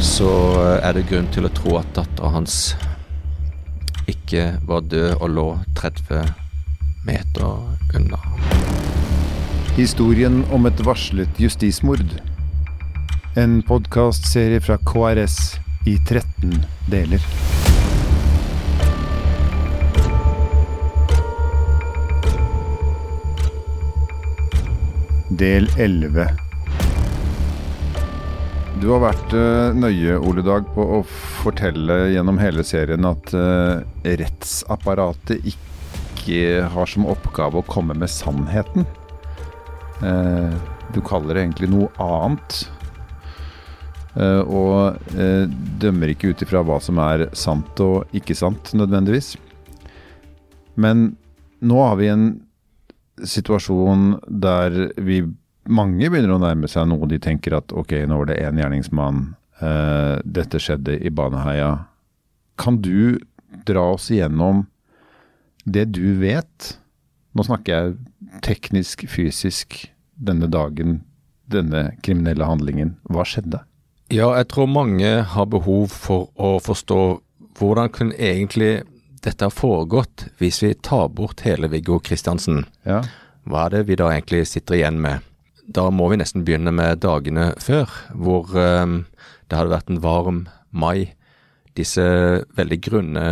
så er det grunn til å tro at dattera hans ikke var død og lå 30 meter unna. Historien om et varslet justismord. En podkastserie fra KRS i 13 deler. Del 11. Du har vært eh, nøye, Ole Dag, på å fortelle gjennom hele serien at eh, rettsapparatet ikke har som oppgave å komme med sannheten. Eh, du kaller det egentlig noe annet. Og dømmer ikke ut ifra hva som er sant og ikke sant, nødvendigvis. Men nå har vi en situasjon der vi mange begynner å nærme seg noe de tenker at ok, nå var det én gjerningsmann, uh, dette skjedde i Baneheia. Kan du dra oss igjennom det du vet? Nå snakker jeg teknisk, fysisk, denne dagen, denne kriminelle handlingen. Hva skjedde? Ja, jeg tror mange har behov for å forstå hvordan kunne egentlig dette ha foregått hvis vi tar bort hele Viggo Kristiansen. Ja. Hva er det vi da egentlig sitter igjen med? Da må vi nesten begynne med dagene før, hvor eh, det hadde vært en varm mai. Disse veldig grunne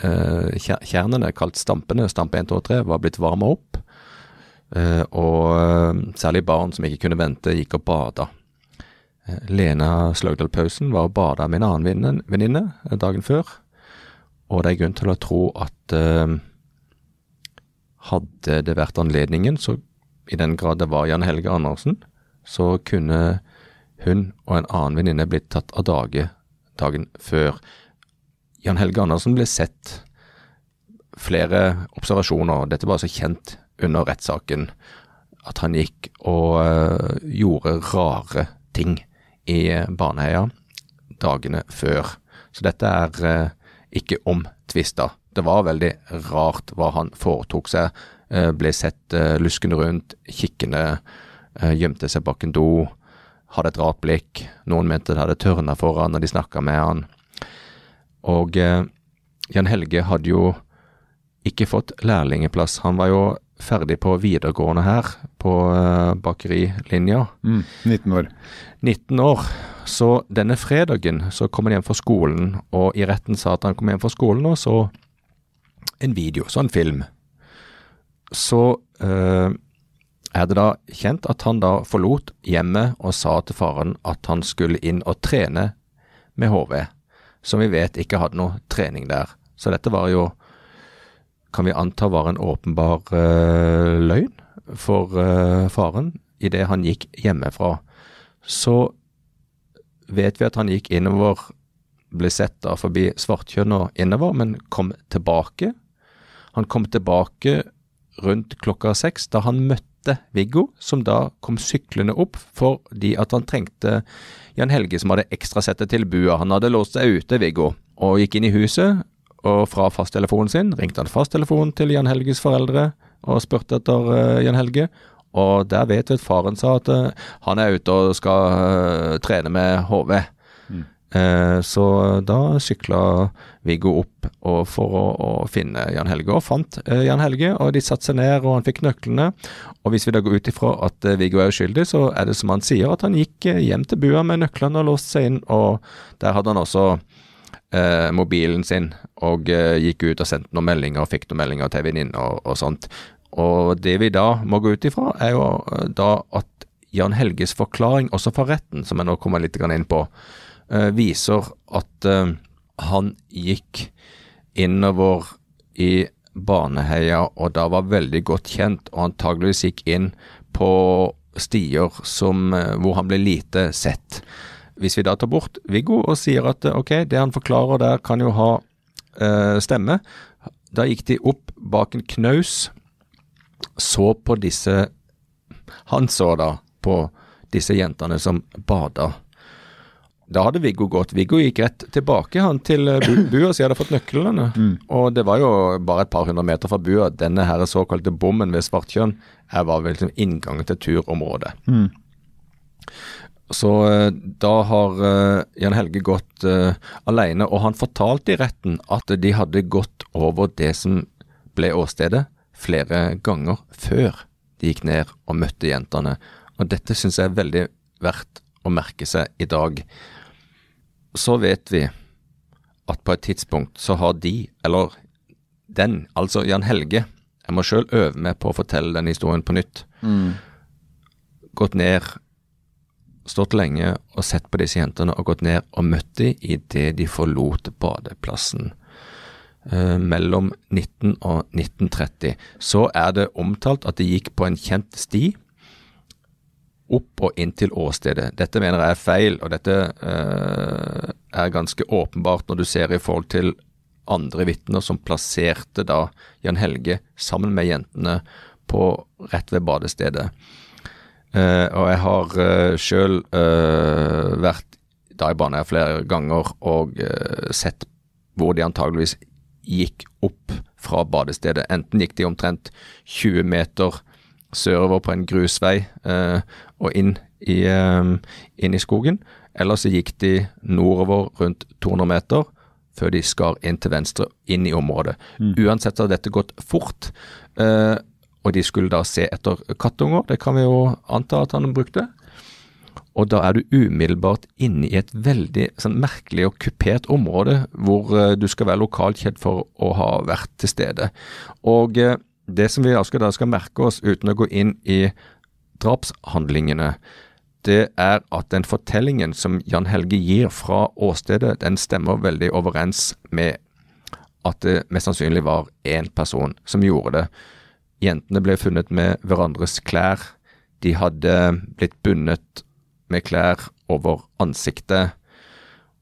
eh, kjernene, kalt stampene, stampe 1, 2 og 3, var blitt varma opp. Eh, og eh, særlig barn som ikke kunne vente, gikk og bada. Eh, Lena Sløgdal Pausen var og bada med en annen venninne- dagen før. Og det er grunn til å tro at eh, hadde det vært anledningen, så i den grad det var Jan Helge Andersen, så kunne hun og en annen venninne blitt tatt av dage dagen før. Jan Helge Andersen ble sett flere observasjoner, dette var altså kjent under rettssaken, at han gikk og øh, gjorde rare ting i Baneheia dagene før. Så dette er øh, ikke omtvista. Det var veldig rart hva han foretok seg. Eh, ble sett eh, luskende rundt, kikkende, eh, gjemte seg bak en do, hadde et rart blikk. Noen mente det hadde tørna foran når de snakka med han. Og Jan Helge hadde jo ikke fått lærlingeplass. Han var jo ferdig på videregående her, på bakerilinja. Mm, 19 år. 19 år. Så denne fredagen så kom han hjem fra skolen, og i retten sa at han kom hjem fra skolen og så en video, så en film. Så eh, er det da kjent at han da forlot hjemmet og sa til faren at han skulle inn og trene med HV, som vi vet ikke hadde noe trening der. Så dette var jo, kan vi anta var en åpenbar eh, løgn for eh, faren idet han gikk hjemmefra. Så vet vi at han gikk innover, ble sett da forbi Svartkjønn og innover, men kom tilbake. Han kom tilbake rundt klokka seks, da han møtte Viggo, som da kom syklende opp fordi at han trengte Jan Helge, som hadde ekstrasettet til bua. Han hadde låst seg ute, Viggo, og gikk inn i huset. Og fra fasttelefonen sin ringte han fasttelefonen til Jan Helges foreldre og spurte etter eh, Jan Helge. Og der vet vi at faren sa at eh, han er ute og skal eh, trene med HV. Eh, så da sykla Viggo opp for å, å finne Jan Helge, og fant eh, Jan Helge. Og de satte seg ned, og han fikk nøklene. Og hvis vi da går ut ifra at eh, Viggo er uskyldig, så er det som han sier, at han gikk eh, hjem til bua med nøklene og låste seg inn. Og der hadde han også eh, mobilen sin, og eh, gikk ut og sendte noen meldinger, og fikk noen meldinger til venninner og, og sånt. Og det vi da må gå ut ifra, er jo eh, da at Jan Helges forklaring, også fra retten, som jeg nå kommer litt inn på, eh, viser at eh, han gikk innover i Baneheia, og da var veldig godt kjent, og antageligvis gikk inn på stier som, eh, hvor han ble lite sett. Hvis vi da tar bort Viggo og sier at eh, ok, det han forklarer der kan jo ha eh, stemme, da gikk de opp bak en knaus, så på disse Han så da på disse jentene som bada. Da hadde Viggo gått. Viggo gikk rett tilbake han til eh, bua, så jeg hadde fått nøklene. Og det var jo bare et par hundre meter fra bua. Denne her såkalte bommen ved Svartkjønn her var vel liksom inngangen til turområdet. Så eh, da har uh, Jan Helge gått uh, alene, og han fortalte i retten at de hadde gått over det som ble åstedet flere ganger før de gikk ned og møtte jentene. Og dette syns jeg er veldig verdt å merke seg i dag. Så vet vi at på et tidspunkt så har de, eller den, altså Jan Helge, jeg må sjøl øve meg på å fortelle den historien på nytt, Mm. gått ned, stått lenge og sett på disse jentene og gått ned og møtt dem idet de forlot badeplassen. Eh, mellom 19 og 1930 så er det omtalt at de gikk på en kjent sti opp og inn til åstedet. Dette mener jeg er feil, og dette eh, er ganske åpenbart når du ser i forhold til andre vitner som plasserte da Jan Helge sammen med jentene på rett ved badestedet. Eh, og jeg har uh, sjøl eh, vært da i Baneheia flere ganger og eh, sett hvor de antageligvis gikk opp fra badestedet. Enten gikk de omtrent 20 meter sørover på en grusvei eh, og inn i, eh, inn i skogen, eller så gikk de nordover rundt 200 meter før de skar inn til venstre, inn i området. Uansett har dette gått fort, eh, og de skulle da se etter kattunger. Det kan vi jo anta at han brukte. Og da er du umiddelbart inne i et veldig sånn merkelig og kupert område, hvor uh, du skal være lokalkjent for å ha vært til stede. Og eh, det som vi skal, da skal merke oss, uten å gå inn i drapshandlingene, det er at den fortellingen som Jan Helge gir fra åstedet, den stemmer veldig overens med at det mest sannsynlig var én person som gjorde det. Jentene ble funnet med hverandres klær. De hadde blitt bundet med klær over ansiktet,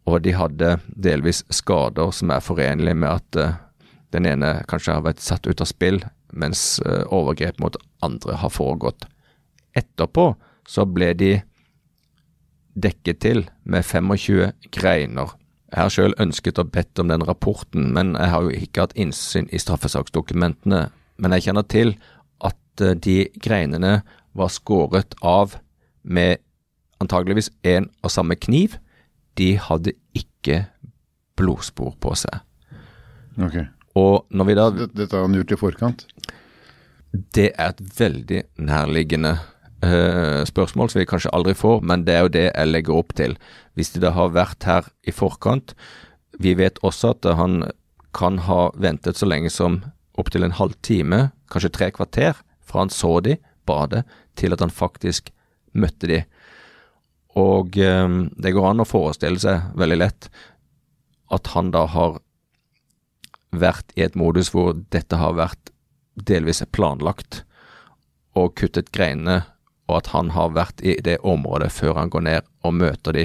og de hadde delvis skader som er forenlige med at eh, den ene kanskje har vært satt ut av spill, mens eh, overgrep mot andre har foregått. Etterpå så ble de dekket til med 25 greiner. Jeg har selv ønsket og bedt om den rapporten, men jeg har jo ikke hatt innsyn i straffesaksdokumentene. Men jeg kjenner til at eh, de greinene var skåret av med antageligvis én og samme kniv. De hadde ikke blodspor på seg. Ok. Og når vi da Dette, har han gjort i forkant? Det er et veldig nærliggende uh, spørsmål som vi kanskje aldri får, men det er jo det jeg legger opp til. Hvis de da har vært her i forkant Vi vet også at han kan ha ventet så lenge som opptil en halvtime, kanskje tre kvarter, fra han så de badet, til at han faktisk møtte de. Og um, det går an å forestille seg veldig lett at han da har vært i et modus hvor dette har vært delvis planlagt og kuttet greinene, og at han har vært i det området før han går ned og møter de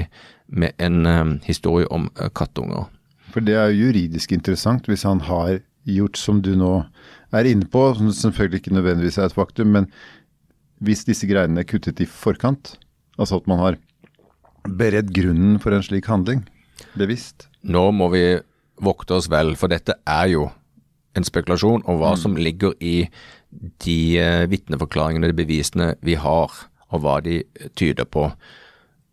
med en um, historie om uh, kattunger. For det er jo juridisk interessant hvis han har gjort som du nå er inne på, som selvfølgelig ikke nødvendigvis er et faktum, men hvis disse greinene er kuttet i forkant, altså at man har beredt grunnen for en slik handling, bevisst. Nå må vi vokte oss vel, for dette er jo en spekulasjon om hva som ligger i de eh, vitneforklaringene, de bevisene vi har, og hva de tyder på.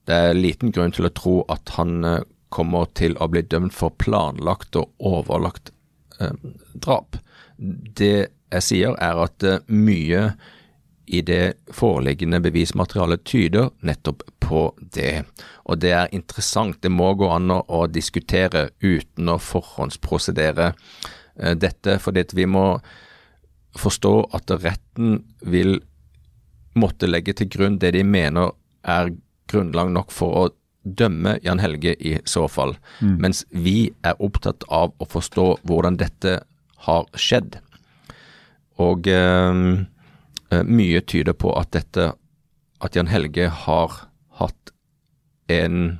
Det er liten grunn til å tro at han eh, kommer til å bli dømt for planlagt og overlagt eh, drap. Det jeg sier er at eh, mye i det foreliggende bevismaterialet tyder nettopp på det. Og det er interessant. Det må gå an å, diskutere uten å forhåndsprosedere eh, dette, fordi at vi må forstå at retten vil måtte legge til grunn det de mener er grunnlag nok for å dømme Jan Helge i så fall, mens vi er opptatt av å forstå hvordan dette har skjedd. Og eh, eh, mye tyder på at dette, at Jan Helge har hatt en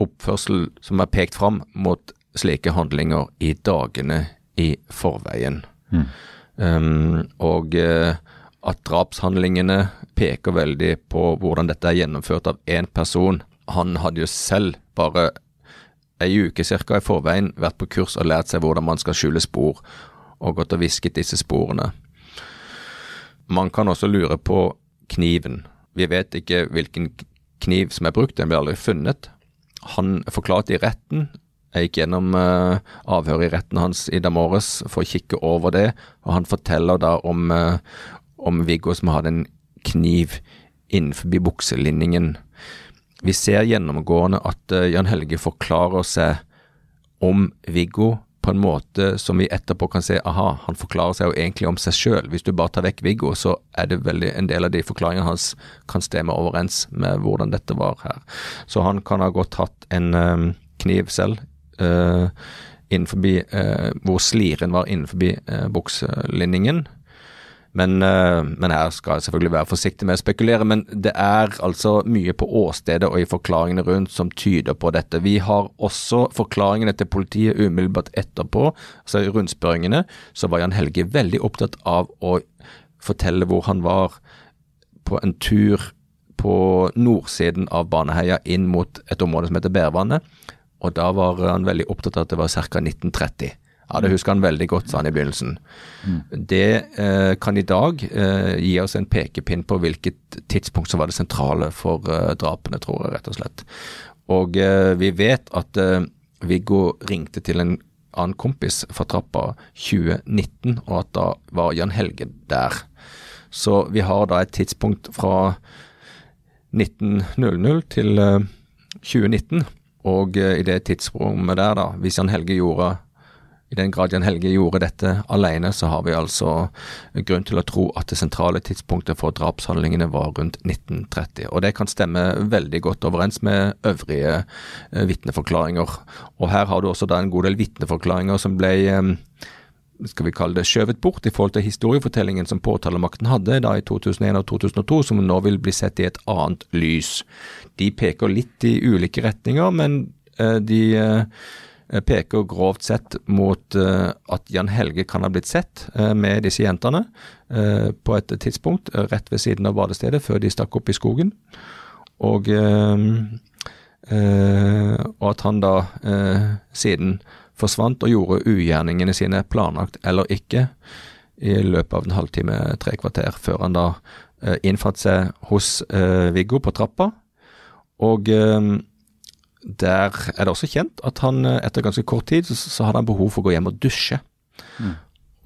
oppførsel som er pekt fram mot slike handlinger i dagene i forveien. Um, og uh, at drapshandlingene peker veldig på hvordan dette er gjennomført av én person. Han hadde jo selv bare ei uke cirka i forveien vært på kurs og lært seg hvordan man skal skjule spor, og gått og visket disse sporene. Man kan også lure på kniven. Vi vet ikke hvilken kniv som er brukt, den ble aldri funnet. Han forklarte i retten. Jeg gikk gjennom uh, avhøret i retten hans i dag morges for å kikke over det, og han forteller da om, uh, om Viggo som hadde en kniv innenfor bukselinningen. Vi ser gjennomgående at uh, Jan Helge forklarer seg om Viggo på en måte som vi etterpå kan se aha, han forklarer seg jo egentlig om seg sjøl. Hvis du bare tar vekk Viggo, så er det veldig en del av de forklaringene hans kan stemme overens med hvordan dette var her. Så han kan ha godt hatt en um, kniv selv. Uh, innenfor, uh, hvor sliren var innenfor uh, bukselinningen. Men, eh, men, her skal jeg selvfølgelig være forsiktig med å spekulere. Men det er altså mye på åstedet og i forklaringene rundt som tyder på dette. Vi har også forklaringene til politiet umiddelbart etterpå. altså I rundspørringene så var Jan Helge veldig opptatt av å fortelle hvor han var på en tur på nordsiden av Baneheia inn mot et område som heter Bærvannet. Og da var han veldig opptatt av at det var ca. 1930. Ja, Det husker han veldig godt, sa han i begynnelsen. Det eh, kan i dag eh, gi oss en pekepinn på hvilket tidspunkt som var det sentrale for eh, drapene, tror jeg rett og slett. Og eh, vi vet at eh, Viggo ringte til en annen kompis fra trappa 2019, og at da var Jan Helge der. Så vi har da et tidspunkt fra 1900 til 2019. Eh, og i det tidsrommet der, da, hvis Jan Helge gjorde i den grad Jan Helge gjorde dette alene, så har vi altså grunn til å tro at det sentrale tidspunktet for drapshandlingene var rundt 1930. Og det kan stemme veldig godt overens med øvrige eh, vitneforklaringer. Og her har du også da en god del vitneforklaringer som ble eh, skal vi kalle det skjøvet bort i forhold til historiefortellingen som påtalemakten hadde da i 2001 og 2002, som nå vil bli sett i et annet lys. De peker litt i ulike retninger, men eh, de peker grovt sett mot uh, at Jan Helge kan ha blitt sett uh, med disse jentene på et tidspunkt rett ved siden av badestedet før de stakk opp i skogen. Og, og at han da siden forsvant og gjorde ugjerningene sine planlagt eller ikke i løpet av en halvtime, tre kvarter, før han da innfatt seg hos Viggo på trappa. Og der er det også kjent at han eh, etter ganske kort tid så, så hadde han behov for å gå hjem og dusje. Mm.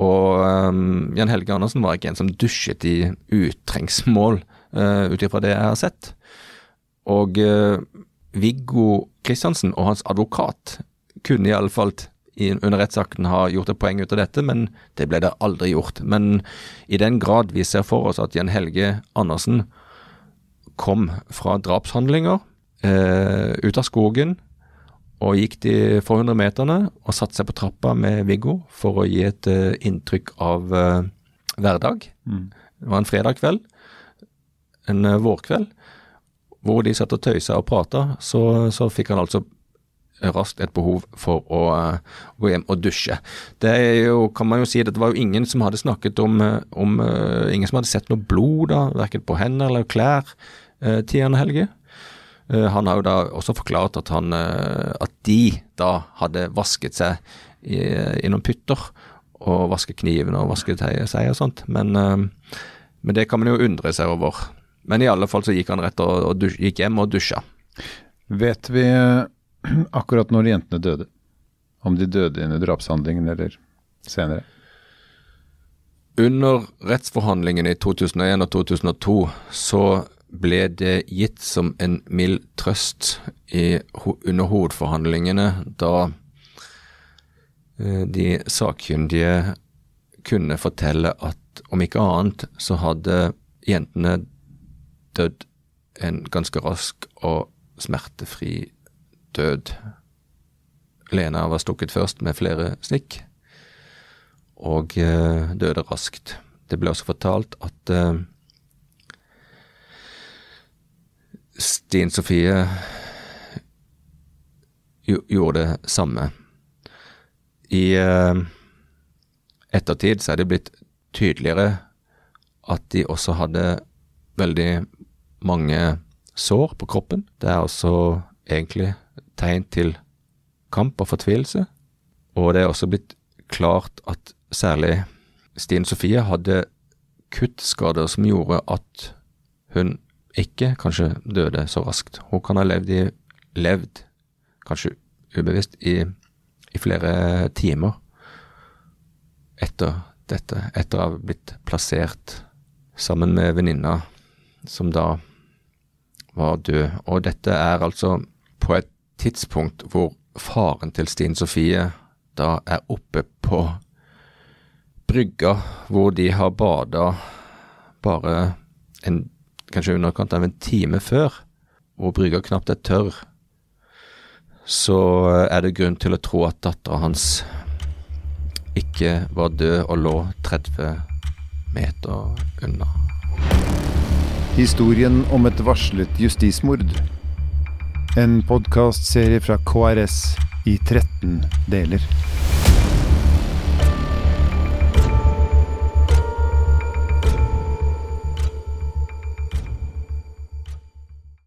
Og um, Jan Helge Andersen var ikke en som dusjet i utrengsmål, uh, ut ifra det jeg har sett. Og uh, Viggo Kristiansen og hans advokat kunne i alle fall under rettsakten ha gjort et poeng ut av dette, men det ble det aldri gjort. Men i den grad vi ser for oss at Jan Helge Andersen kom fra drapshandlinger eh, ut av skogen og gikk de få hundre meterne og satte seg på trappa med Viggo for å gi et uh, inntrykk av uh, hverdag. Mm. Det var en fredag kveld, en uh, vårkveld, hvor de satt og tøysa og prata. Så, så, fikk han altså raskt et behov for å gå hjem og dusje. Det er jo, kan man jo si, det var jo ingen som hadde snakket om, om Ingen som hadde sett noe blod, da, verken på hender eller klær, uh, Jan Helge. Eh, han har jo da også forklart at, han, eh, at de da hadde vasket seg i, i noen pytter, og vasket knivene og vasket seg og sånt. Men, eh, men, det kan man jo undre seg over. Men i alle fall så gikk han rett og, og dusj, gikk hjem og dusja. Vet vi akkurat når jentene døde? Om de døde under drapshandlingen eller senere? Under rettsforhandlingene i 2001 og 2002 så ble det gitt som en mild trøst i, under hovedforhandlingene da eh, de sakkyndige kunne fortelle at om ikke annet så hadde jentene dødd en ganske rask og smertefri død. Lena var stukket først med flere snikk, og eh, døde raskt. Det ble også fortalt at eh, Stine Sofie gjorde det samme. I uh, ettertid så er det blitt tydeligere at de også hadde veldig mange sår på kroppen. Det er også egentlig tegn til kamp og fortvilelse. Og det er også blitt klart at særlig Stine Sofie hadde kuttskader som gjorde at hun ikke kanskje døde så raskt. Hun kan ha levd, i, levd kanskje ubevisst, i, i flere timer etter dette, etter å ha blitt plassert sammen med venninna som da var død. Og dette er altså på et tidspunkt hvor faren til Stine Sofie da er oppe på brygga hvor de har bada bare en, kanskje underkant av en time før, hvor brygga knapt er tørr, så er det grunn til å tro at dattera hans ikke var død og lå 30 meter unna. Historien om et varslet justismord. En podkastserie fra KRS i 13 deler.